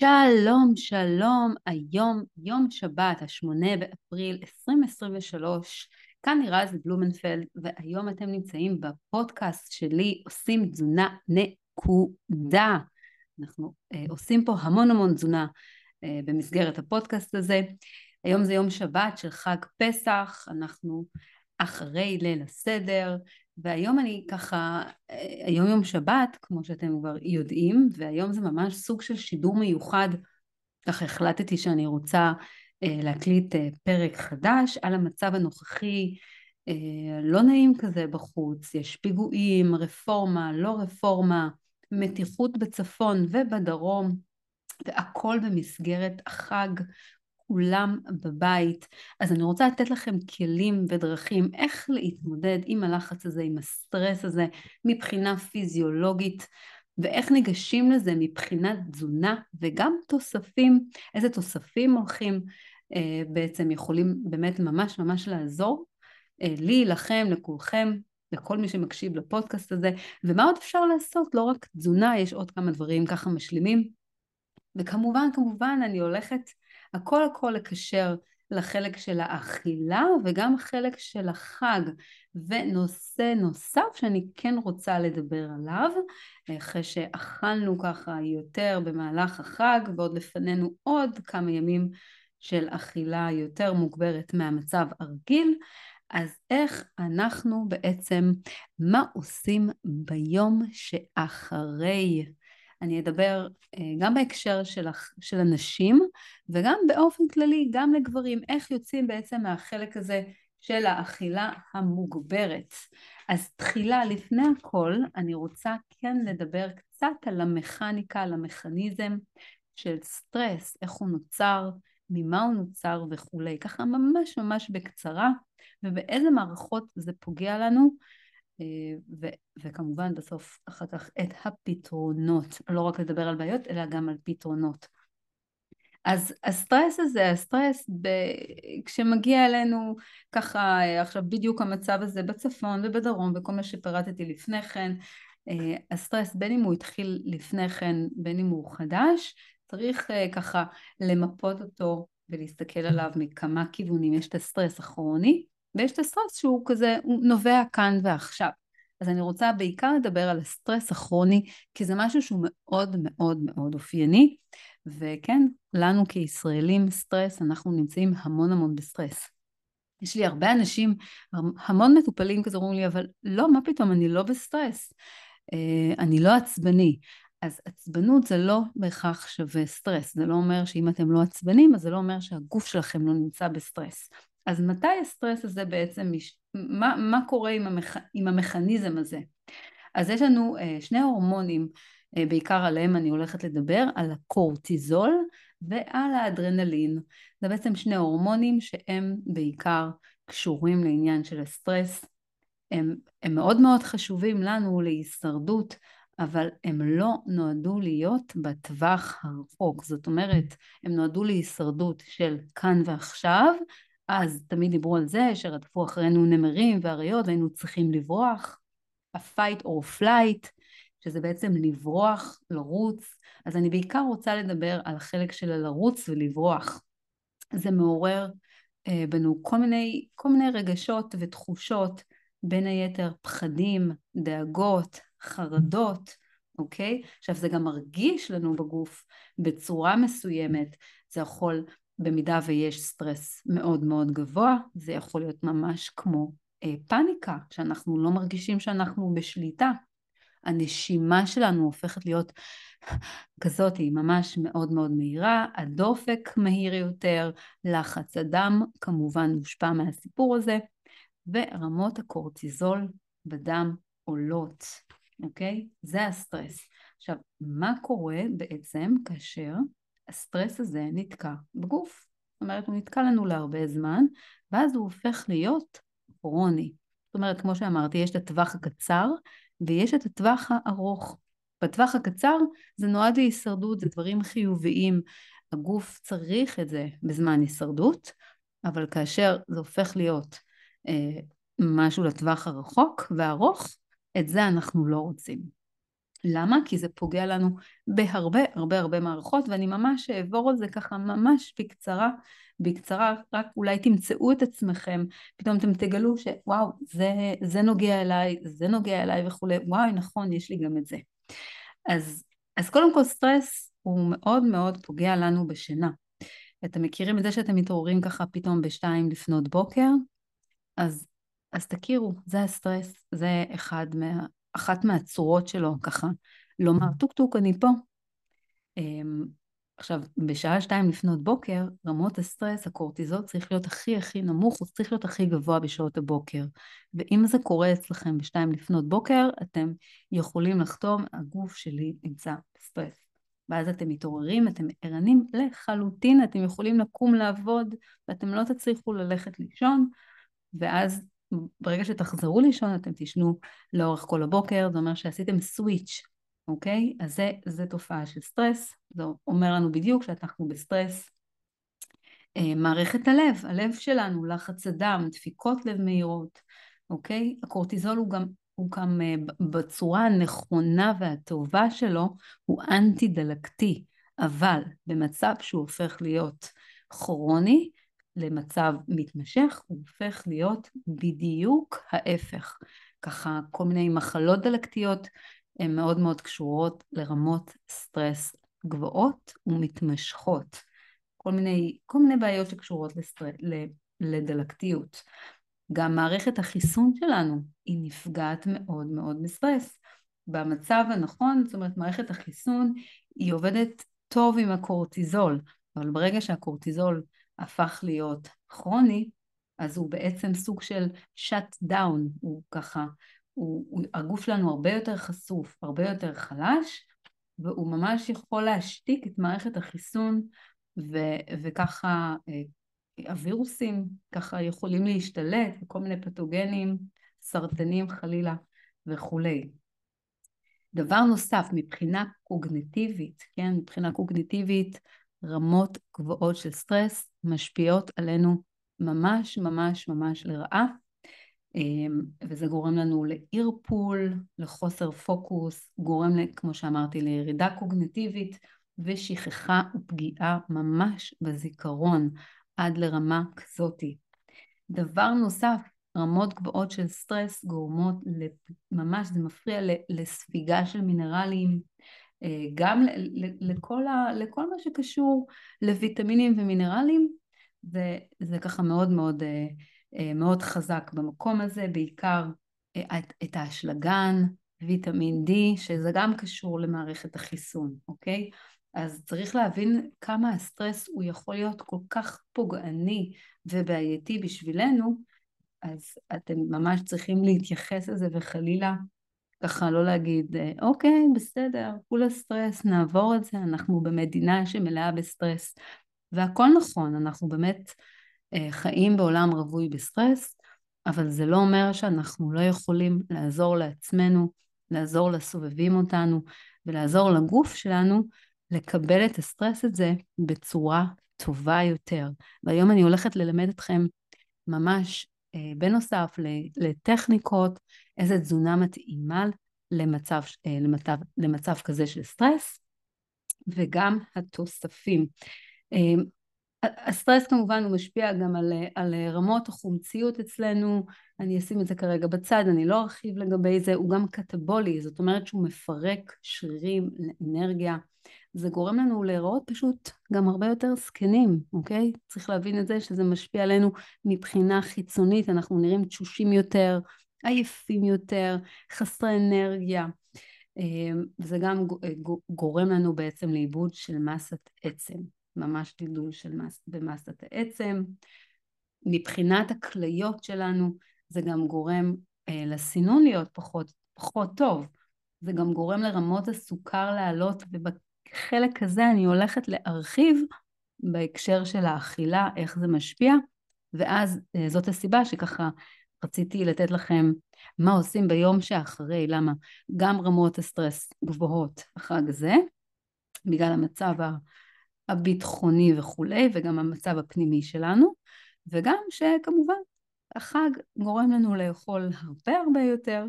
שלום, שלום, היום יום שבת, השמונה באפריל 2023, כאן זה בלומנפלד, והיום אתם נמצאים בפודקאסט שלי, עושים תזונה נקודה. אנחנו אה, עושים פה המון המון תזונה אה, במסגרת הפודקאסט הזה. היום זה יום שבת של חג פסח, אנחנו אחרי ליל הסדר, והיום אני ככה, אה, היום יום שבת, כמו שאתם כבר יודעים, והיום זה ממש סוג של שידור מיוחד, ככה החלטתי שאני רוצה אה, להקליט אה, פרק חדש על המצב הנוכחי, לא נעים כזה בחוץ, יש פיגועים, רפורמה, לא רפורמה, מתיחות בצפון ובדרום, והכל במסגרת החג, כולם בבית, אז אני רוצה לתת לכם כלים ודרכים איך להתמודד עם הלחץ הזה, עם הסטרס הזה, מבחינה פיזיולוגית, ואיך ניגשים לזה מבחינת תזונה וגם תוספים, איזה תוספים הולכים אה, בעצם יכולים באמת ממש ממש לעזור אה, לי, לכם, לכולכם, לכל מי שמקשיב לפודקאסט הזה, ומה עוד אפשר לעשות? לא רק תזונה, יש עוד כמה דברים ככה משלימים. וכמובן, כמובן, אני הולכת הכל הכל לקשר לחלק של האכילה וגם חלק של החג. ונושא נוסף שאני כן רוצה לדבר עליו, אחרי שאכלנו ככה יותר במהלך החג ועוד לפנינו עוד כמה ימים של אכילה יותר מוגברת מהמצב הרגיל, אז איך אנחנו בעצם, מה עושים ביום שאחרי? אני אדבר אה, גם בהקשר של, של הנשים וגם באופן כללי גם לגברים, איך יוצאים בעצם מהחלק הזה של האכילה המוגברת. אז תחילה, לפני הכל, אני רוצה כן לדבר קצת על המכניקה, על המכניזם של סטרס, איך הוא נוצר, ממה הוא נוצר וכולי, ככה ממש ממש בקצרה, ובאיזה מערכות זה פוגע לנו, ו- וכמובן בסוף אחר כך את הפתרונות, לא רק לדבר על בעיות אלא גם על פתרונות. אז הסטרס הזה, הסטרס ב... כשמגיע אלינו ככה עכשיו בדיוק המצב הזה בצפון ובדרום וכל מה שפירטתי לפני כן, אה, הסטרס בין אם הוא התחיל לפני כן בין אם הוא חדש, צריך אה, ככה למפות אותו ולהסתכל עליו מכמה כיוונים, יש את הסטרס הכרוני ויש את הסטרס שהוא כזה, הוא נובע כאן ועכשיו. אז אני רוצה בעיקר לדבר על הסטרס הכרוני, כי זה משהו שהוא מאוד מאוד מאוד אופייני, וכן, לנו כישראלים סטרס, אנחנו נמצאים המון המון בסטרס. יש לי הרבה אנשים, המון מטופלים כזה אומרים לי, אבל לא, מה פתאום, אני לא בסטרס, אה, אני לא עצבני. אז עצבנות זה לא בהכרח שווה סטרס, זה לא אומר שאם אתם לא עצבנים, אז זה לא אומר שהגוף שלכם לא נמצא בסטרס. אז מתי הסטרס הזה בעצם. מה, מה קורה עם, המכ... עם המכניזם הזה? אז יש לנו אה, שני הורמונים, אה, בעיקר עליהם אני הולכת לדבר, על הקורטיזול ועל האדרנלין. זה בעצם שני הורמונים שהם בעיקר קשורים לעניין של הסטרס. הם, הם מאוד מאוד חשובים לנו להישרדות, אבל הם לא נועדו להיות בטווח הרחוק. זאת אומרת, הם נועדו להישרדות של כאן ועכשיו, אז תמיד דיברו על זה שרדפו אחרינו נמרים ואריות והיינו צריכים לברוח, ה-fight or flight, שזה בעצם לברוח, לרוץ, אז אני בעיקר רוצה לדבר על החלק של הלרוץ ולברוח. זה מעורר אה, בנו כל מיני, כל מיני רגשות ותחושות, בין היתר פחדים, דאגות, חרדות, אוקיי? עכשיו זה גם מרגיש לנו בגוף בצורה מסוימת, זה יכול במידה ויש סטרס מאוד מאוד גבוה, זה יכול להיות ממש כמו אה, פאניקה, שאנחנו לא מרגישים שאנחנו בשליטה. הנשימה שלנו הופכת להיות כזאת, היא ממש מאוד מאוד מהירה, הדופק מהיר יותר, לחץ הדם כמובן מושפע מהסיפור הזה, ורמות הקורטיזול בדם עולות, אוקיי? זה הסטרס. עכשיו, מה קורה בעצם כאשר הסטרס הזה נתקע בגוף. זאת אומרת, הוא נתקע לנו להרבה זמן, ואז הוא הופך להיות כרוני. זאת אומרת, כמו שאמרתי, יש את הטווח הקצר ויש את הטווח הארוך. בטווח הקצר זה נועד להישרדות, זה דברים חיוביים. הגוף צריך את זה בזמן הישרדות, אבל כאשר זה הופך להיות אה, משהו לטווח הרחוק והארוך, את זה אנחנו לא רוצים. למה? כי זה פוגע לנו בהרבה הרבה הרבה מערכות ואני ממש אעבור על זה ככה ממש בקצרה, בקצרה, רק אולי תמצאו את עצמכם, פתאום אתם תגלו שוואו, זה, זה נוגע אליי, זה נוגע אליי וכולי, וואי נכון, יש לי גם את זה. אז, אז קודם כל סטרס הוא מאוד מאוד פוגע לנו בשינה. אתם מכירים את זה שאתם מתעוררים ככה פתאום בשתיים לפנות בוקר? אז, אז תכירו, זה הסטרס, זה אחד מה, אחת מהצורות שלו ככה, לומר טוק טוק אני פה. אמ, עכשיו, בשעה שתיים לפנות בוקר, רמות הסטרס, הקורטיזול צריך להיות הכי הכי נמוך, הוא צריך להיות הכי גבוה בשעות הבוקר. ואם זה קורה אצלכם בשתיים לפנות בוקר, אתם יכולים לחתום, הגוף שלי נמצא בסטרס. ואז אתם מתעוררים, אתם ערנים לחלוטין, אתם יכולים לקום לעבוד, ואתם לא תצליחו ללכת לישון, ואז ברגע שתחזרו לישון אתם תישנו לאורך כל הבוקר, זה אומר שעשיתם סוויץ', אוקיי? אז זה, זה תופעה של סטרס, זה אומר לנו בדיוק שאנחנו בסטרס. אה, מערכת הלב, הלב שלנו, לחץ הדם, דפיקות לב מהירות, אוקיי? הקורטיזול הוא גם, הוא גם אה, בצורה הנכונה והטובה שלו, הוא אנטי דלקתי, אבל במצב שהוא הופך להיות כרוני, למצב מתמשך, הוא הופך להיות בדיוק ההפך. ככה כל מיני מחלות דלקתיות הן מאוד מאוד קשורות לרמות סטרס גבוהות ומתמשכות. כל מיני, כל מיני בעיות שקשורות לסטר... לדלקתיות. גם מערכת החיסון שלנו היא נפגעת מאוד מאוד מסטרס. במצב הנכון, זאת אומרת מערכת החיסון היא עובדת טוב עם הקורטיזול, אבל ברגע שהקורטיזול הפך להיות כרוני, אז הוא בעצם סוג של שאט דאון, הוא ככה, הוא, הוא, הגוף שלנו הרבה יותר חשוף, הרבה יותר חלש, והוא ממש יכול להשתיק את מערכת החיסון, ו, וככה אה, הווירוסים ככה יכולים להשתלט, וכל מיני פתוגנים, סרטנים חלילה וכולי. דבר נוסף, מבחינה קוגניטיבית, כן, מבחינה קוגניטיבית, רמות גבוהות של סטרס משפיעות עלינו ממש ממש ממש לרעה, אמ, וזה גורם לנו לערפול, לחוסר פוקוס, גורם, כמו שאמרתי, לירידה קוגניטיבית ושכחה ופגיעה ממש בזיכרון עד לרמה כזאתי. דבר נוסף, רמות גבוהות של סטרס גורמות ממש, זה מפריע לספיגה של מינרלים, גם לכל, ה, לכל מה שקשור לויטמינים ומינרלים, זה, זה ככה מאוד מאוד, אה, אה, מאוד חזק במקום הזה, בעיקר את, את האשלגן, ויטמין D, שזה גם קשור למערכת החיסון, אוקיי? אז צריך להבין כמה הסטרס הוא יכול להיות כל כך פוגעני ובעייתי בשבילנו, אז אתם ממש צריכים להתייחס לזה וחלילה ככה לא להגיד, אוקיי, בסדר, כולה סטרס, נעבור את זה, אנחנו במדינה שמלאה בסטרס. והכל נכון, אנחנו באמת אה, חיים בעולם רווי בסטרס, אבל זה לא אומר שאנחנו לא יכולים לעזור לעצמנו, לעזור לסובבים אותנו ולעזור לגוף שלנו לקבל את הסטרס הזה בצורה טובה יותר. והיום אני הולכת ללמד אתכם ממש אה, בנוסף לטכניקות, איזה תזונה מתאימה למצב, אה, למצב, למצב כזה של סטרס, וגם התוספים. אה, הסטרס כמובן הוא משפיע גם על, על רמות החומציות אצלנו, אני אשים את זה כרגע בצד, אני לא ארחיב לגבי זה, הוא גם קטבולי, זאת אומרת שהוא מפרק שרירים לאנרגיה, זה גורם לנו להיראות פשוט גם הרבה יותר זקנים, אוקיי? צריך להבין את זה שזה משפיע עלינו מבחינה חיצונית, אנחנו נראים תשושים יותר, עייפים יותר, חסרי אנרגיה. אמ, זה גם גורם לנו בעצם לאיבוד של מסת עצם, ממש גידול של מס, במסת העצם. מבחינת הכליות שלנו זה גם גורם אה, לסינון להיות פחות, פחות טוב. זה גם גורם לרמות הסוכר לעלות, ובחלק הזה אני הולכת להרחיב בהקשר של האכילה, איך זה משפיע, ואז אה, זאת הסיבה שככה רציתי לתת לכם מה עושים ביום שאחרי, למה? גם רמות הסטרס גבוהות החג הזה, בגלל המצב הביטחוני וכולי, וגם המצב הפנימי שלנו, וגם שכמובן החג גורם לנו לאכול הרבה הרבה יותר,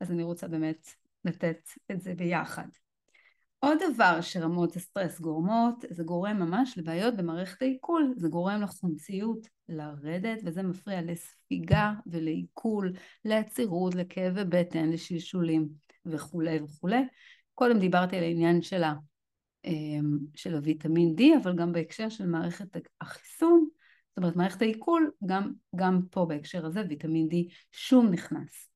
אז אני רוצה באמת לתת את זה ביחד. עוד דבר שרמות הסטרס גורמות, זה גורם ממש לבעיות במערכת העיכול, זה גורם לחומציות לרדת וזה מפריע לספיגה ולעיכול, לעצירות, לכאבי בטן, לשלשולים וכולי וכולי. קודם דיברתי על העניין של, ה, אמ, של הוויטמין D, אבל גם בהקשר של מערכת החיסון, זאת אומרת מערכת העיכול, גם, גם פה בהקשר הזה ויטמין D שום נכנס.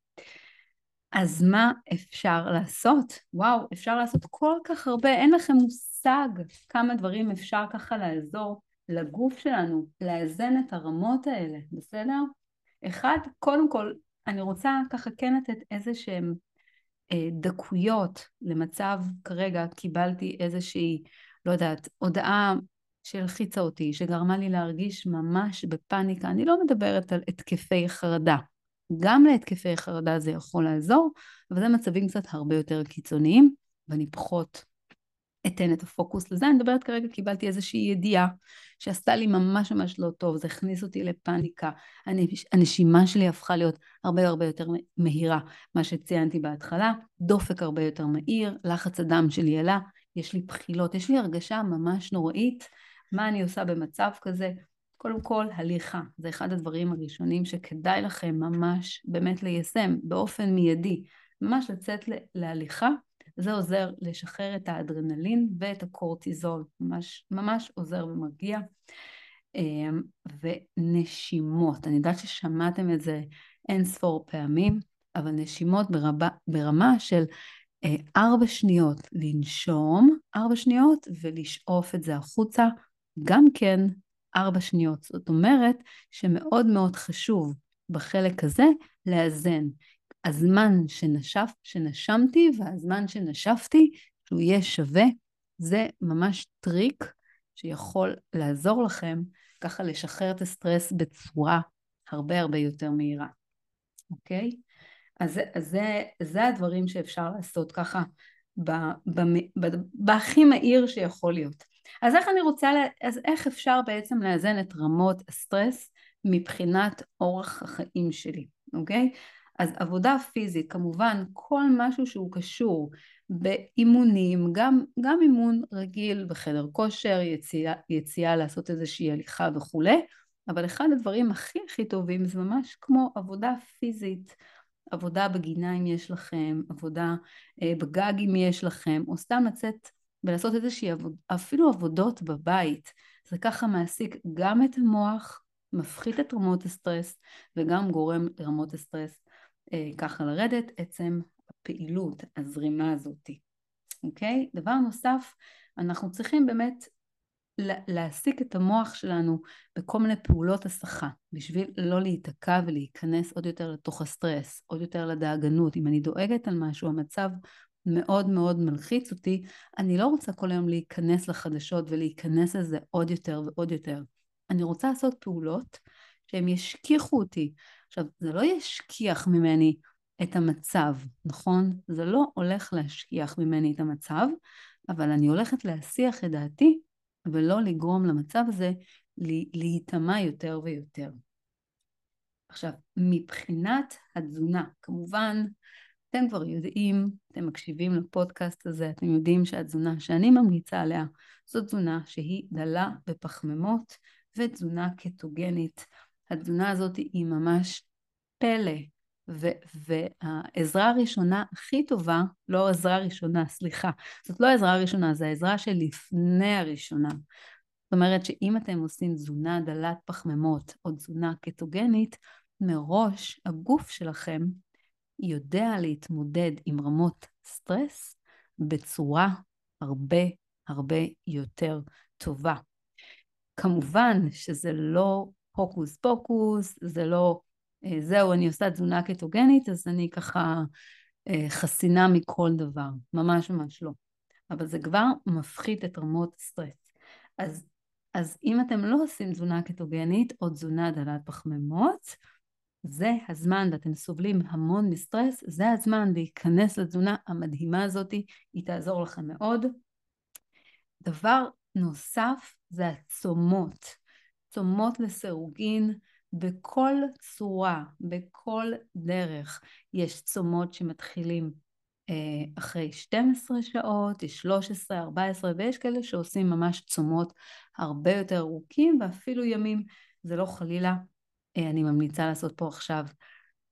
אז מה אפשר לעשות? וואו, אפשר לעשות כל כך הרבה, אין לכם מושג כמה דברים אפשר ככה לעזור לגוף שלנו, לאזן את הרמות האלה, בסדר? אחד, קודם כל, אני רוצה ככה כן לתת איזה שהם אה, דקויות למצב, כרגע קיבלתי איזושהי, לא יודעת, הודעה שהלחיצה אותי, שגרמה לי להרגיש ממש בפאניקה, אני לא מדברת על התקפי חרדה, גם להתקפי חרדה זה יכול לעזור, אבל זה מצבים קצת הרבה יותר קיצוניים, ואני פחות אתן את הפוקוס לזה. אני מדברת כרגע, קיבלתי איזושהי ידיעה שעשתה לי ממש ממש לא טוב, זה הכניס אותי לפאניקה, הנשימה שלי הפכה להיות הרבה הרבה יותר מהירה, מה שציינתי בהתחלה, דופק הרבה יותר מהיר, לחץ הדם שלי עלה, יש לי בחילות, יש לי הרגשה ממש נוראית, מה אני עושה במצב כזה? קודם כל, הליכה. זה אחד הדברים הראשונים שכדאי לכם ממש באמת ליישם באופן מיידי. ממש לצאת להליכה, זה עוזר לשחרר את האדרנלין ואת הקורטיזול. ממש, ממש עוזר ומרגיע. אמ, ונשימות. אני יודעת ששמעתם את זה אין ספור פעמים, אבל נשימות ברבה, ברמה של אה, ארבע שניות לנשום, ארבע שניות, ולשאוף את זה החוצה, גם כן ארבע שניות. זאת אומרת שמאוד מאוד חשוב בחלק הזה לאזן. הזמן שנשף, שנשמתי והזמן שנשפתי, שהוא יהיה שווה, זה ממש טריק שיכול לעזור לכם ככה לשחרר את הסטרס בצורה הרבה הרבה יותר מהירה, אוקיי? אז, אז זה, זה הדברים שאפשר לעשות ככה בהכי מהיר שיכול להיות. אז איך אני רוצה, אז איך אפשר בעצם לאזן את רמות הסטרס מבחינת אורח החיים שלי, אוקיי? אז עבודה פיזית, כמובן כל משהו שהוא קשור באימונים, גם, גם אימון רגיל בחדר כושר, יציאה, יציאה לעשות איזושהי הליכה וכולי, אבל אחד הדברים הכי הכי טובים זה ממש כמו עבודה פיזית, עבודה בגינה אם יש לכם, עבודה אה, בגג אם יש לכם, או סתם לצאת ולעשות איזושהי עבוד, אפילו עבודות בבית. זה ככה מעסיק גם את המוח, מפחית את רמות הסטרס וגם גורם לרמות הסטרס אה, ככה לרדת, עצם הפעילות, הזרימה הזאתי. אוקיי? דבר נוסף, אנחנו צריכים באמת להעסיק את המוח שלנו בכל מיני פעולות הסחה, בשביל לא להיתקע ולהיכנס עוד יותר לתוך הסטרס, עוד יותר לדאגנות. אם אני דואגת על משהו, המצב מאוד מאוד מלחיץ אותי, אני לא רוצה כל היום להיכנס לחדשות ולהיכנס לזה עוד יותר ועוד יותר. אני רוצה לעשות פעולות שהן ישכיחו אותי. עכשיו, זה לא ישכיח ממני את המצב, נכון? זה לא הולך להשכיח ממני את המצב, אבל אני הולכת להסיח את דעתי ולא לגרום למצב הזה להיטמע יותר ויותר. עכשיו, מבחינת התזונה, כמובן אתם כבר יודעים, אתם מקשיבים לפודקאסט הזה, אתם יודעים שהתזונה שאני ממליצה עליה זו תזונה שהיא דלה בפחמימות ותזונה קטוגנית. התזונה הזאת היא ממש פלא, והעזרה הראשונה הכי טובה, לא עזרה ראשונה, סליחה, זאת לא העזרה הראשונה, זו העזרה שלפני הראשונה. זאת אומרת שאם אתם עושים תזונה דלת פחמימות או תזונה קטוגנית, מראש הגוף שלכם יודע להתמודד עם רמות סטרס בצורה הרבה הרבה יותר טובה. כמובן שזה לא הוקוס פוקוס, זה לא אה, זהו, אני עושה תזונה קטוגנית, אז אני ככה אה, חסינה מכל דבר, ממש ממש לא. אבל זה כבר מפחית את רמות הסטרס. אז, אז אם אתם לא עושים תזונה קטוגנית או תזונה דלת פחמימות, זה הזמן, ואתם סובלים המון מסטרס, זה הזמן להיכנס לתזונה המדהימה הזאת, היא תעזור לכם מאוד. דבר נוסף זה הצומות, צומות לסירוגין בכל צורה, בכל דרך. יש צומות שמתחילים אה, אחרי 12 שעות, יש 13, 14 ויש כאלה שעושים ממש צומות הרבה יותר ארוכים ואפילו ימים, זה לא חלילה, אני ממליצה לעשות פה עכשיו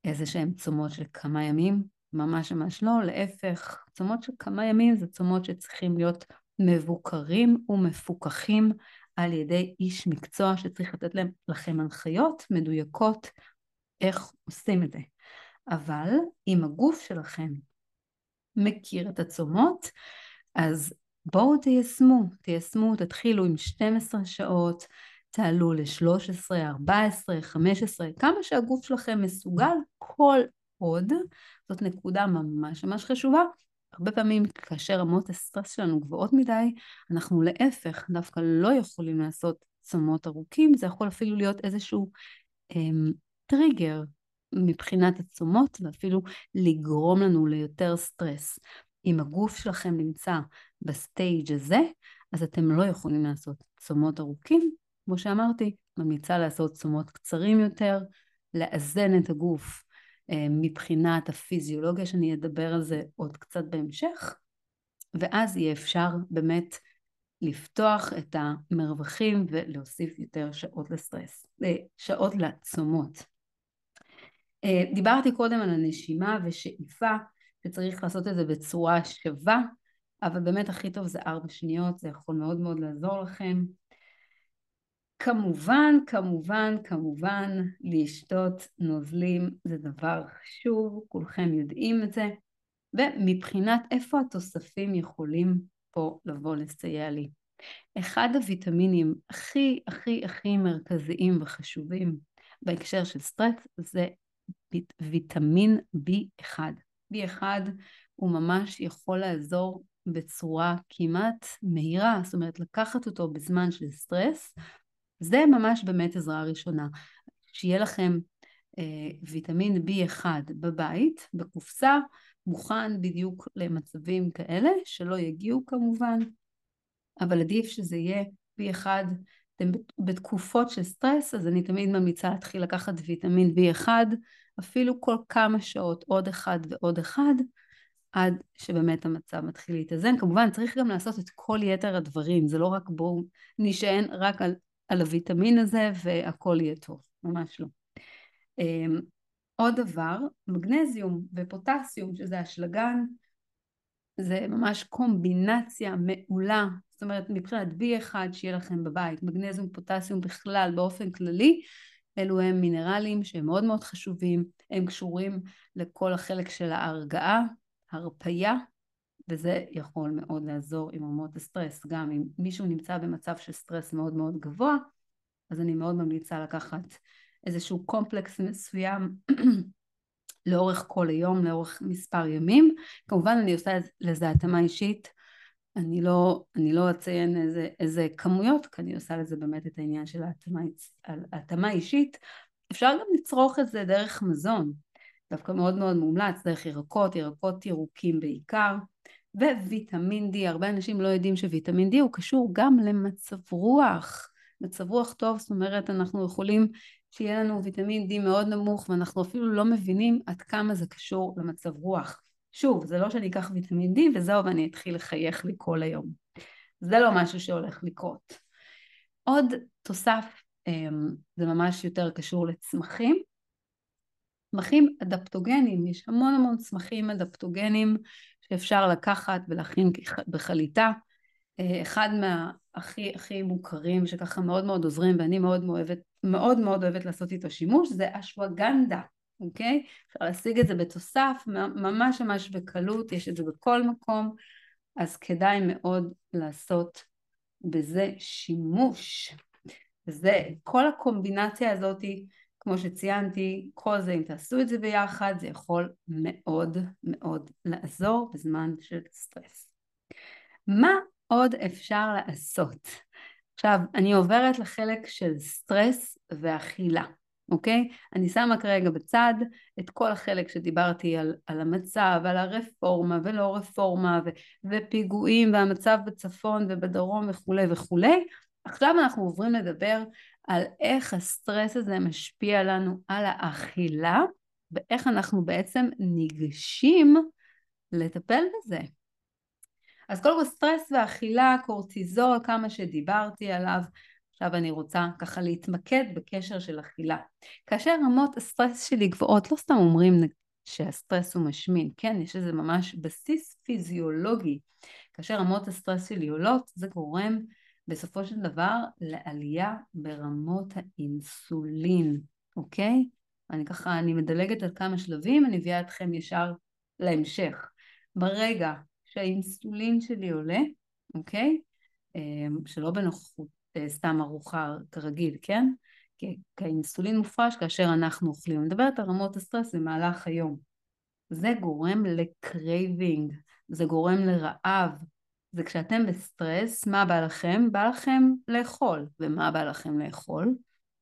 איזה שהם צומות של כמה ימים, ממש ממש לא, להפך, צומות של כמה ימים זה צומות שצריכים להיות מבוקרים ומפוקחים על ידי איש מקצוע שצריך לתת להם, לכם הנחיות מדויקות איך עושים את זה. אבל אם הגוף שלכם מכיר את הצומות, אז בואו תיישמו, תיישמו, תתחילו עם 12 שעות, תעלו ל-13, 14, 15, כמה שהגוף שלכם מסוגל כל עוד, זאת נקודה ממש ממש חשובה. הרבה פעמים כאשר רמות הסטרס שלנו גבוהות מדי, אנחנו להפך דווקא לא יכולים לעשות צומות ארוכים, זה יכול אפילו להיות איזשהו אמ, טריגר מבחינת הצומות ואפילו לגרום לנו ליותר סטרס. אם הגוף שלכם נמצא ב stage הזה, אז אתם לא יכולים לעשות צומות ארוכים. כמו שאמרתי, ממליצה לעשות צומות קצרים יותר, לאזן את הגוף אה, מבחינת הפיזיולוגיה, שאני אדבר על זה עוד קצת בהמשך, ואז יהיה אפשר באמת לפתוח את המרווחים ולהוסיף יותר שעות לסטרס, אה, שעות לצומות. אה, דיברתי קודם על הנשימה ושאיפה, שצריך לעשות את זה בצורה שווה, אבל באמת הכי טוב זה ארבע שניות, זה יכול מאוד מאוד לעזור לכם. כמובן, כמובן, כמובן, לשתות נוזלים זה דבר חשוב, כולכם יודעים את זה, ומבחינת איפה התוספים יכולים פה לבוא לסייע לי. אחד הוויטמינים הכי הכי הכי מרכזיים וחשובים בהקשר של סטרס זה ויטמין B1. B1 הוא ממש יכול לעזור בצורה כמעט מהירה, זאת אומרת לקחת אותו בזמן של סטרס, זה ממש באמת עזרה ראשונה. שיהיה לכם אה, ויטמין B1 בבית, בקופסה, מוכן בדיוק למצבים כאלה, שלא יגיעו כמובן, אבל עדיף שזה יהיה B1 אתם בתקופות של סטרס, אז אני תמיד ממליצה להתחיל לקחת ויטמין B1, אפילו כל כמה שעות עוד אחד ועוד אחד, עד שבאמת המצב מתחיל להתאזן. כמובן צריך גם לעשות את כל יתר הדברים, זה לא רק בואו נשען רק על, על הוויטמין הזה והכל יהיה טוב, ממש לא. אמ, עוד דבר, מגנזיום ופוטסיום, שזה אשלגן, זה ממש קומבינציה מעולה, זאת אומרת מבחינת B1 שיהיה לכם בבית, מגנזיום, פוטסיום בכלל באופן כללי, אלו הם מינרלים שהם מאוד מאוד חשובים, הם קשורים לכל החלק של ההרגעה, הרפייה, וזה יכול מאוד לעזור עם רמות הסטרס, גם אם מישהו נמצא במצב של סטרס מאוד מאוד גבוה, אז אני מאוד ממליצה לקחת איזשהו קומפלקס מסוים לאורך כל היום, לאורך מספר ימים. כמובן אני עושה לזה התאמה אישית, אני לא, אני לא אציין איזה, איזה כמויות, כי אני עושה לזה באמת את העניין של ההתאמה אישית. אפשר גם לצרוך את זה דרך מזון, דווקא מאוד מאוד מומלץ, דרך ירקות, ירקות ירוקים בעיקר, וויטמין D, הרבה אנשים לא יודעים שוויטמין D הוא קשור גם למצב רוח, מצב רוח טוב, זאת אומרת אנחנו יכולים שיהיה לנו ויטמין D מאוד נמוך ואנחנו אפילו לא מבינים עד כמה זה קשור למצב רוח. שוב, זה לא שאני אקח ויטמין D וזהו ואני אתחיל לחייך לי כל היום. זה לא משהו שהולך לקרות. עוד תוסף, אמ, זה ממש יותר קשור לצמחים. צמחים אדפטוגנים, יש המון המון צמחים אדפטוגנים שאפשר לקחת ולהכין בחליטה. אה, אחד מהכי הכי מוכרים שככה מאוד מאוד עוזרים ואני מאוד אוהבת, מאוד מאוד אוהבת לעשות איתו שימוש זה אשווגנדה, אוקיי? אפשר להשיג את זה בתוסף ממש ממש בקלות, יש את זה בכל מקום, אז כדאי מאוד לעשות בזה שימוש. זה, כל הקומבינציה הזאתי, כמו שציינתי, כל זה, אם תעשו את זה ביחד, זה יכול מאוד מאוד לעזור בזמן של סטרס. מה עוד אפשר לעשות? עכשיו, אני עוברת לחלק של סטרס ואכילה, אוקיי? אני שמה כרגע בצד את כל החלק שדיברתי על, על המצב, על הרפורמה ולא רפורמה ו, ופיגועים והמצב בצפון ובדרום וכולי וכולי. עכשיו אנחנו עוברים לדבר על איך הסטרס הזה משפיע לנו על האכילה ואיך אנחנו בעצם ניגשים לטפל בזה. אז קודם כל סטרס ואכילה, קורטיזול, כמה שדיברתי עליו, עכשיו אני רוצה ככה להתמקד בקשר של אכילה. כאשר רמות הסטרס שלי גבוהות, לא סתם אומרים שהסטרס הוא משמין, כן, יש איזה ממש בסיס פיזיולוגי. כאשר רמות הסטרס שלי עולות, זה גורם בסופו של דבר לעלייה ברמות האינסולין, אוקיי? אני ככה, אני מדלגת על כמה שלבים, אני מביאה אתכם ישר להמשך. ברגע שהאינסולין שלי עולה, אוקיי? אמ, שלא בנוכחות אה, סתם ארוחה כרגיל, כן? כי האינסולין מופרש כאשר אנחנו אוכלים. אני מדברת על רמות הסטרס במהלך היום. זה גורם ל craving, זה גורם לרעב. זה כשאתם בסטרס, מה בא לכם? בא לכם לאכול. ומה בא לכם לאכול?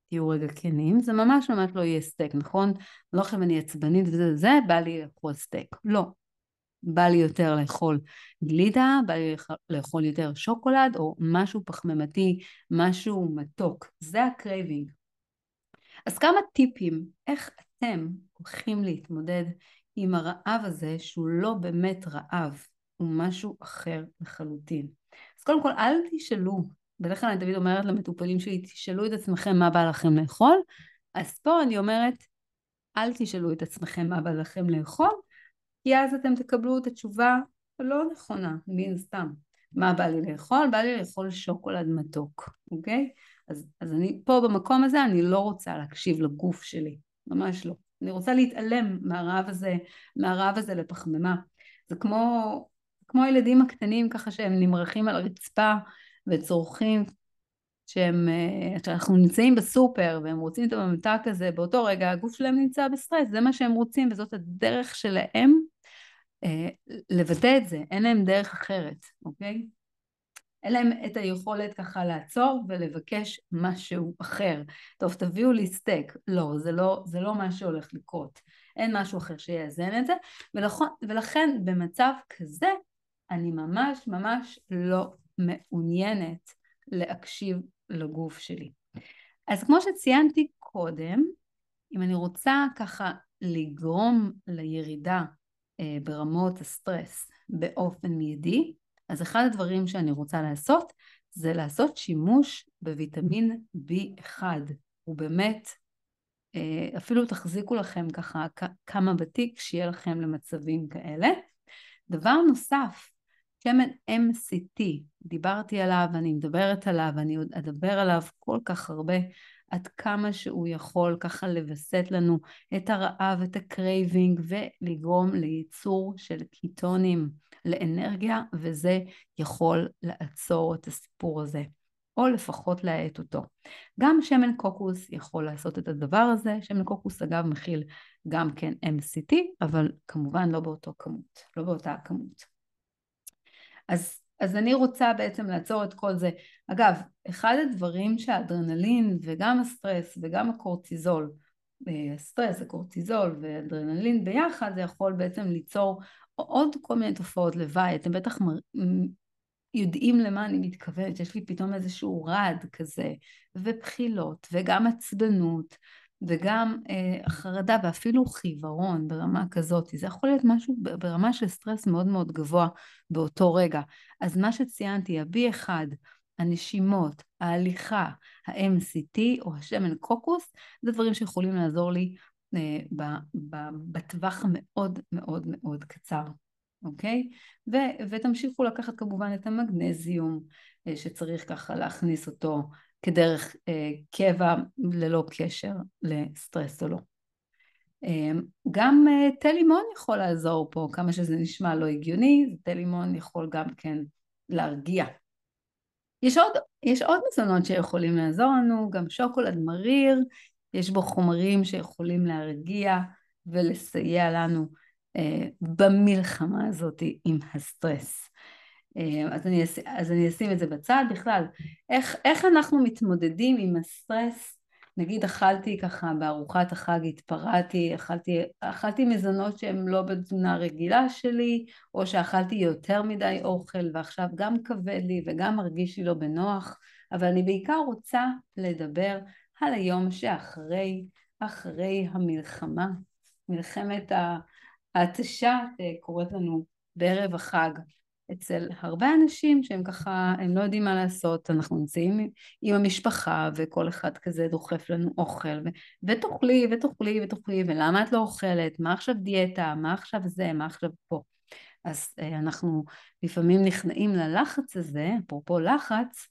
תהיו רגע כנים, זה ממש ממש לא יהיה סטייק, נכון? לא עכשיו אני עצבנית וזה, זה, בא לי לאכול סטייק. לא. בא לי יותר לאכול גלידה, בא לי לאכול יותר שוקולד, או משהו פחמימתי, משהו מתוק. זה ה craving. אז כמה טיפים, איך אתם הולכים להתמודד עם הרעב הזה, שהוא לא באמת רעב, הוא משהו אחר לחלוטין. אז קודם כל, אל תשאלו בדרך כלל אני תמיד אומרת למטופלים שלי, תשאלו את עצמכם מה בא לכם לאכול, אז פה אני אומרת, אל תשאלו את עצמכם מה בא לכם לאכול, כי אז אתם תקבלו את התשובה הלא נכונה, מן סתם. מה בא לי לאכול? בא לי לאכול שוקולד מתוק, אוקיי? אז, אז אני פה במקום הזה, אני לא רוצה להקשיב לגוף שלי, ממש לא. אני רוצה להתעלם מהרעב הזה, מהרעב הזה לפחמימה. זה כמו, כמו הילדים הקטנים ככה שהם נמרחים על הרצפה וצורכים שהם, אה, שאנחנו נמצאים בסופר והם רוצים את הממתק הזה, באותו רגע הגוף שלהם נמצא בסטרס, זה מה שהם רוצים וזאת הדרך שלהם אה, לוודא את זה, אין להם דרך אחרת, אוקיי? אין להם את היכולת ככה לעצור ולבקש משהו אחר. טוב, תביאו לי סטייק. לא, זה לא, זה לא מה שהולך לקרות. אין משהו אחר שיאזן את זה, ולכן, ולכן במצב כזה אני ממש ממש לא מעוניינת להקשיב לגוף שלי. אז כמו שציינתי קודם, אם אני רוצה ככה לגרום לירידה אה, ברמות הסטרס באופן מיידי, אז אחד הדברים שאני רוצה לעשות זה לעשות שימוש בוויטמין B1. הוא באמת, אה, אפילו תחזיקו לכם ככה כמה בתיק שיהיה לכם למצבים כאלה. דבר נוסף שמן MCT, דיברתי עליו, אני מדברת עליו, אני עוד אדבר עליו כל כך הרבה, עד כמה שהוא יכול ככה לווסת לנו את הרעב, את ה craving, ולגרום לייצור של קטונים לאנרגיה, וזה יכול לעצור את הסיפור הזה. או לפחות להאט אותו. גם שמן קוקוס יכול לעשות את הדבר הזה, שמן קוקוס אגב מכיל גם כן MCT, אבל כמובן לא באותו כמות, לא באותה הכמות. אז, אז אני רוצה בעצם לעצור את כל זה. אגב, אחד הדברים שהאדרנלין וגם הסטרס וגם הקורטיזול, אה, הסטרס, הקורטיזול ואדרנלין ביחד, זה יכול בעצם ליצור עוד כל מיני תופעות לוואי. אתם בטח יודעים למה אני מתכוונת, יש לי פתאום איזשהו רעד כזה, ובחילות, וגם עצבנות, וגם אה, חרדה ואפילו חיוורון ברמה כזאת, זה יכול להיות משהו ברמה של סטרס מאוד מאוד גבוה באותו רגע. אז מה שציינתי, ה-B1, הנשימות, ההליכה, ה-MCT או השמן קוקוס, זה דברים שיכולים לעזור לי אה, בטווח המאוד מאוד מאוד קצר. אוקיי? ו- ותמשיכו לקחת כמובן את המגנזיום אה, שצריך ככה להכניס אותו כדרך אה, קבע ללא קשר לסטרס או לא. אה, גם אה, תה לימון יכול לעזור פה, כמה שזה נשמע לא הגיוני, תה לימון יכול גם כן להרגיע. יש עוד, יש עוד מזונות שיכולים לעזור לנו, גם שוקולד מריר, יש בו חומרים שיכולים להרגיע ולסייע לנו אה, במלחמה הזאת עם הסטרס. אה, אז אני, אז אני אשים את זה בצד בכלל. איך, איך אנחנו מתמודדים עם הסטרס? נגיד אכלתי ככה בארוחת החג, התפרעתי, אכלתי, אכלתי מזונות שהם לא בתזונה הרגילה שלי, או שאכלתי יותר מדי אוכל ועכשיו גם כבד לי וגם מרגיש לי לא בנוח, אבל אני בעיקר רוצה לדבר על היום שאחרי, אחרי המלחמה, מלחמת ההתשה שקורית לנו בערב החג. אצל הרבה אנשים שהם ככה, הם לא יודעים מה לעשות, אנחנו נמצאים עם המשפחה וכל אחד כזה דוחף לנו אוכל ו- ותאכלי ותאכלי ותאכלי ולמה את לא אוכלת, מה עכשיו דיאטה, מה עכשיו זה, מה עכשיו פה. אז אה, אנחנו לפעמים נכנעים ללחץ הזה, אפרופו לחץ,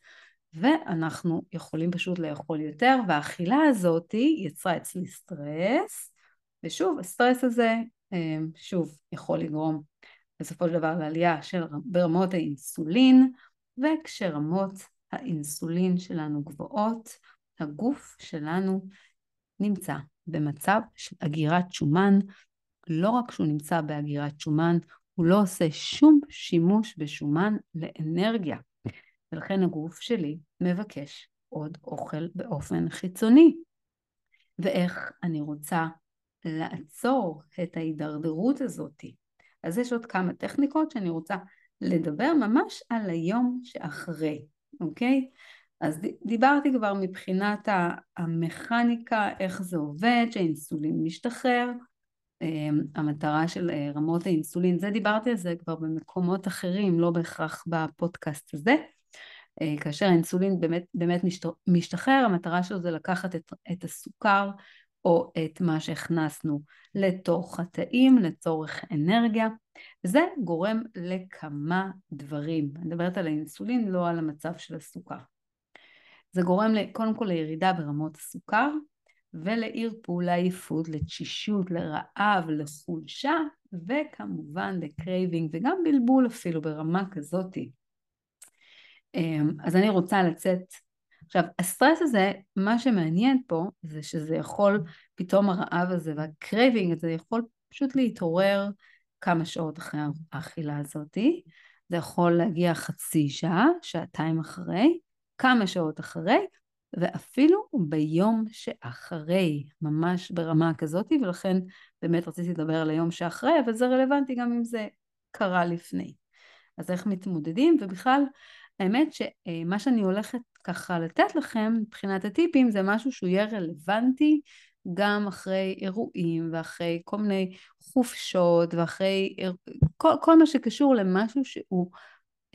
ואנחנו יכולים פשוט לאכול יותר, והאכילה הזאת יצרה אצלי סטרס, ושוב, הסטרס הזה אה, שוב יכול לגרום בסופו של דבר לעלייה של ברמות האינסולין, וכשרמות האינסולין שלנו גבוהות, הגוף שלנו נמצא במצב של אגירת שומן, לא רק שהוא נמצא באגירת שומן, הוא לא עושה שום שימוש בשומן לאנרגיה. ולכן הגוף שלי מבקש עוד אוכל באופן חיצוני. ואיך אני רוצה לעצור את ההידרדרות הזאת. אז יש עוד כמה טכניקות שאני רוצה לדבר ממש על היום שאחרי, אוקיי? אז דיברתי כבר מבחינת המכניקה, איך זה עובד, שהאינסולין משתחרר, אמ, המטרה של אה, רמות האינסולין, זה דיברתי על זה כבר במקומות אחרים, לא בהכרח בפודקאסט הזה. אה, כאשר האינסולין באמת, באמת משתחרר, המטרה שלו זה לקחת את, את הסוכר או את מה שהכנסנו לתוך התאים לצורך אנרגיה. זה גורם לכמה דברים. אני מדברת על האינסולין, לא על המצב של הסוכר. זה גורם קודם כל לירידה ברמות הסוכר ולערפול, לעייפות, לתשישות, לרעב, לחולשה וכמובן ל craving וגם בלבול אפילו ברמה כזאתי. אמ, אז אני רוצה לצאת עכשיו, הסטרס הזה, מה שמעניין פה זה שזה יכול, פתאום הרעב הזה וה craving הזה יכול פשוט להתעורר כמה שעות אחרי האכילה הזאתי. זה יכול להגיע חצי שעה, שעתיים אחרי, כמה שעות אחרי, ואפילו ביום שאחרי, ממש ברמה כזאת, ולכן באמת רציתי לדבר על היום שאחרי, אבל זה רלוונטי גם אם זה קרה לפני. אז איך מתמודדים, ובכלל, האמת שמה שאני הולכת ככה לתת לכם מבחינת הטיפים זה משהו שהוא יהיה רלוונטי גם אחרי אירועים ואחרי כל מיני חופשות ואחרי כל, כל מה שקשור למשהו שהוא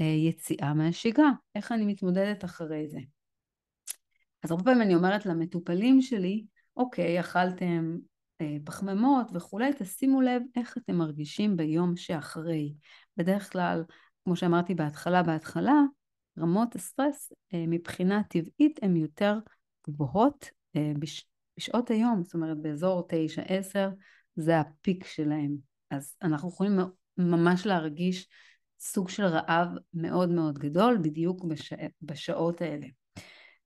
אה, יציאה מהשגרה, איך אני מתמודדת אחרי זה. אז הרבה פעמים אני אומרת למטופלים שלי, אוקיי, אכלתם אה, פחמימות וכולי, תשימו לב איך אתם מרגישים ביום שאחרי. בדרך כלל, כמו שאמרתי בהתחלה, בהתחלה, רמות הסטרס אה, מבחינה טבעית הן יותר גבוהות אה, בש, בשעות היום, זאת אומרת באזור 9-10 זה הפיק שלהם. אז אנחנו יכולים ממש להרגיש סוג של רעב מאוד מאוד גדול בדיוק בש... בשעות האלה.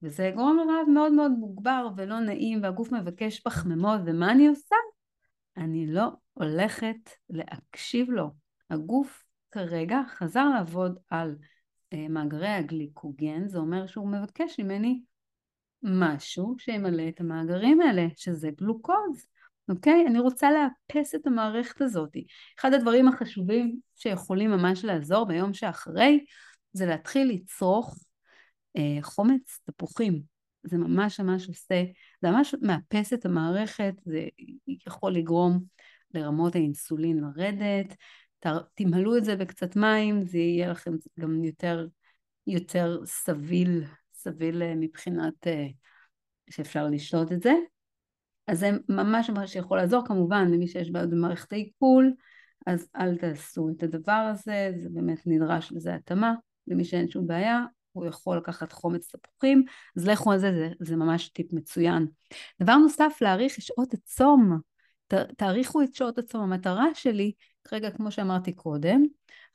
וזה גורם לרעב מאוד מאוד מוגבר ולא נעים והגוף מבקש פחמימות ומה אני עושה? אני לא הולכת להקשיב לו. הגוף כרגע חזר לעבוד על מאגרי הגליקוגן, זה אומר שהוא מבקש ממני משהו שימלא את המאגרים האלה, שזה גלוקוז, אוקיי? אני רוצה לאפס את המערכת הזאת. אחד הדברים החשובים שיכולים ממש לעזור ביום שאחרי, זה להתחיל לצרוך אה, חומץ תפוחים. זה ממש ממש עושה, זה ממש מאפס את המערכת, זה יכול לגרום לרמות האינסולין לרדת, תמלאו את זה בקצת מים, זה יהיה לכם גם יותר, יותר סביל, סביל אה, מבחינת אה, שאפשר לשתות את זה. אז זה ממש ממש יכול לעזור, כמובן למי שיש בעיות במערכת העיכול, אז אל תעשו את הדבר הזה, זה באמת נדרש לזה התאמה, למי שאין שום בעיה, הוא יכול לקחת חומץ תפוחים, אז לכו על זה, זה, זה ממש טיפ מצוין. דבר נוסף, להאריך שעות הצום. ת, תאריכו את שעות הצום. המטרה שלי כרגע, כמו שאמרתי קודם,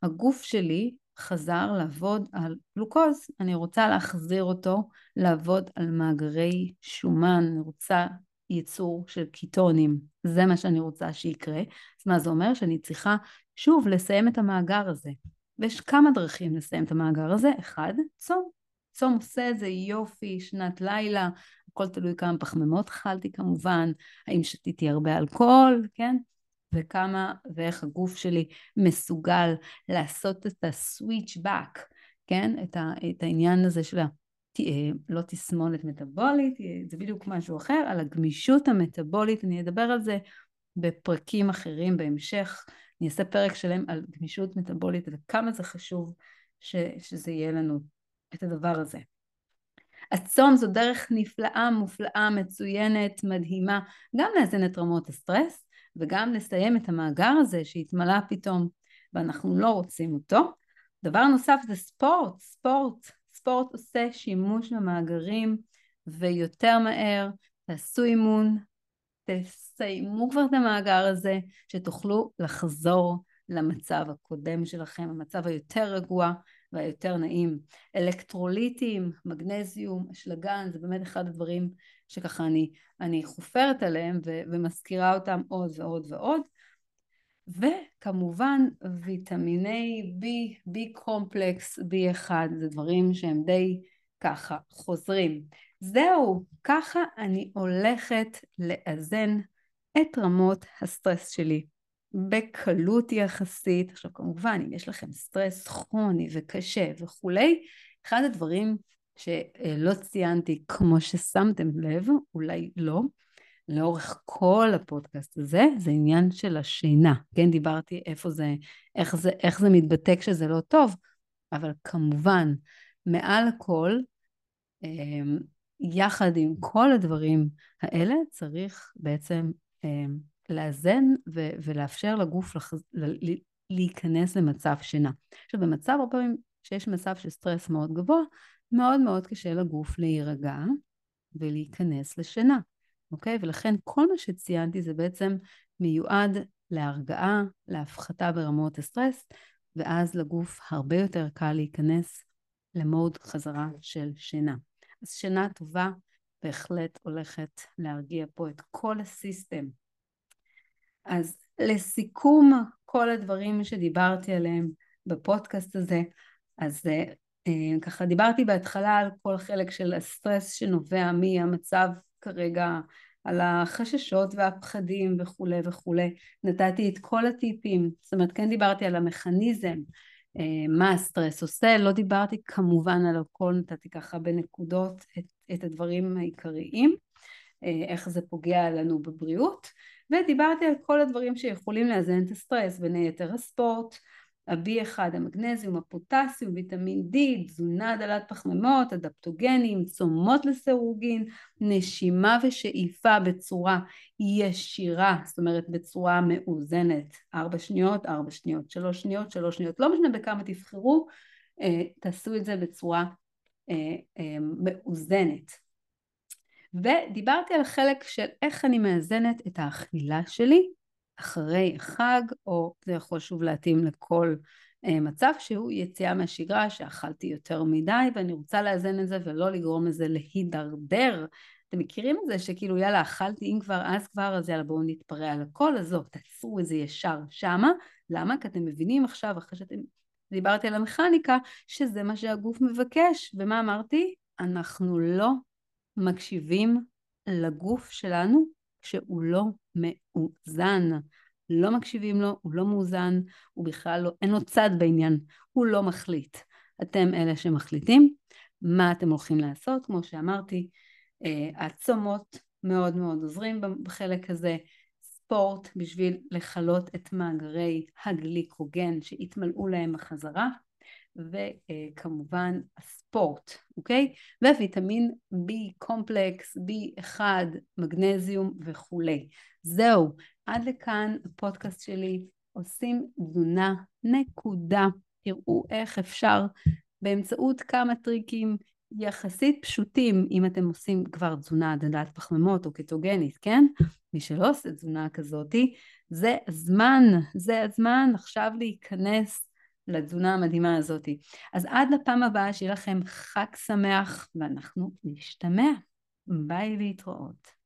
הגוף שלי חזר לעבוד על גלוקוז, אני רוצה להחזיר אותו לעבוד על מאגרי שומן, אני רוצה ייצור של קיטונים, זה מה שאני רוצה שיקרה. אז מה זה אומר? שאני צריכה שוב לסיים את המאגר הזה. ויש כמה דרכים לסיים את המאגר הזה. אחד, צום. צום עושה את זה יופי, שנת לילה, הכל תלוי כמה פחמימות אכלתי כמובן, האם שתיתי הרבה אלכוהול, כן? וכמה ואיך הגוף שלי מסוגל לעשות את ה-switch back, כן? את, ה, את העניין הזה של. אה, לא תסמונת מטאבולית, אה, זה בדיוק משהו אחר, על הגמישות המטאבולית, אני אדבר על זה בפרקים אחרים בהמשך, אני אעשה פרק שלם על גמישות מטבולית וכמה זה חשוב ש, שזה יהיה לנו את הדבר הזה. הצום זו דרך נפלאה, מופלאה, מצוינת, מדהימה, גם לאזן את רמות הסטרס וגם לסיים את המאגר הזה שהתמלא פתאום ואנחנו לא רוצים אותו. דבר נוסף זה ספורט, ספורט, ספורט עושה שימוש במאגרים ויותר מהר, תעשו אימון, תסיימו כבר את המאגר הזה, שתוכלו לחזור למצב הקודם שלכם, המצב היותר רגוע והיותר נעים. אלקטרוליטים, מגנזיום, אשלגן, זה באמת אחד הדברים שככה אני, אני חופרת עליהם ו- ומזכירה אותם עוד ועוד ועוד. וכמובן ויטמיני B, B קומפלקס, B1, זה דברים שהם די ככה חוזרים. זהו, ככה אני הולכת לאזן את רמות הסטרס שלי בקלות יחסית. עכשיו כמובן אם יש לכם סטרס כרוני וקשה וכולי, אחד הדברים שלא ציינתי כמו ששמתם לב, אולי לא, לאורך כל הפודקאסט הזה, זה עניין של השינה. כן, דיברתי איפה זה, איך זה, איך זה מתבטא כשזה לא טוב, אבל כמובן, מעל הכל, אמ, יחד עם כל הדברים האלה, צריך בעצם אמ, לאזן ולאפשר לגוף לח- להיכנס למצב שינה. עכשיו, במצב, הרבה פעמים שיש מצב של סטרס מאוד גבוה, מאוד מאוד קשה לגוף להירגע ולהיכנס לשינה. אוקיי? ולכן כל מה שציינתי זה בעצם מיועד להרגעה, להפחתה ברמות הסטרס, ואז לגוף הרבה יותר קל להיכנס ל mode חזרה של שינה. אז שינה טובה בהחלט הולכת להרגיע פה את כל ה system. אז לסיכום כל הדברים שדיברתי עליהם בפודקאסט הזה, אז אה, ככה דיברתי בהתחלה על כל חלק של הסטרס שנובע מהמצב כרגע על החששות והפחדים וכולי וכולי. נתתי את כל הטיפים, זאת אומרת כן דיברתי על המכניזם, אה, מה הסטרס עושה, לא דיברתי כמובן על הכל, נתתי ככה בנקודות את, את הדברים העיקריים, אה, איך זה פוגע לנו בבריאות, ודיברתי על כל הדברים שיכולים לאזן את הסטרס, בין היתר הספורט, ה-B1, המגנזיום, הפוטסיום, ויטמין D, תזונה דלת פחמימות, אדפטוגנים, צומות לסירוגין, נשימה ושאיפה בצורה ישירה, זאת אומרת בצורה מאוזנת, ארבע שניות, ארבע שניות, שלוש שניות, שלוש שניות, לא משנה בכמה תבחרו, אה, תעשו את זה בצורה אה, אה, מאוזנת. ודיברתי על חלק של איך אני מאזנת את האכילה שלי אחרי החג, או זה יכול שוב להתאים לכל אה, מצב שהוא יציאה מהשגרה, שאכלתי יותר מדי ואני רוצה לאזן את זה ולא לגרום לזה להידרדר. אתם מכירים את זה שכאילו יאללה אכלתי אם כבר אז כבר אז יאללה בואו נתפרע על הכל, עזוב תעצרו את זה ישר שמה, למה? כי אתם מבינים עכשיו אחרי שאתם דיברתי על המכניקה שזה מה שהגוף מבקש ומה אמרתי? אנחנו לא מקשיבים לגוף שלנו שהוא לא מאוזן. לא מקשיבים לו, הוא לא מאוזן, הוא בכלל לא, אין לו צד בעניין, הוא לא מחליט. אתם אלה שמחליטים מה אתם הולכים לעשות, כמו שאמרתי, אה, הצומות מאוד מאוד עוזרים בחלק הזה, ספורט בשביל לכלות את מאגרי הגליקוגן שהתמלאו להם בחזרה, וכמובן הספורט, אוקיי? וויטמין B קומפלקס, B1, מגנזיום וכולי. זהו, עד לכאן הפודקאסט שלי, עושים תזונה, נקודה. תראו איך אפשר באמצעות כמה טריקים יחסית פשוטים, אם אתם עושים כבר תזונה דלת פחמימות או קטוגנית, כן? מי שלא עושה תזונה כזאתי, זה הזמן, זה הזמן עכשיו להיכנס לתזונה המדהימה הזאת. אז עד לפעם הבאה, שיהיה לכם חג שמח, ואנחנו נשתמע. ביי להתראות.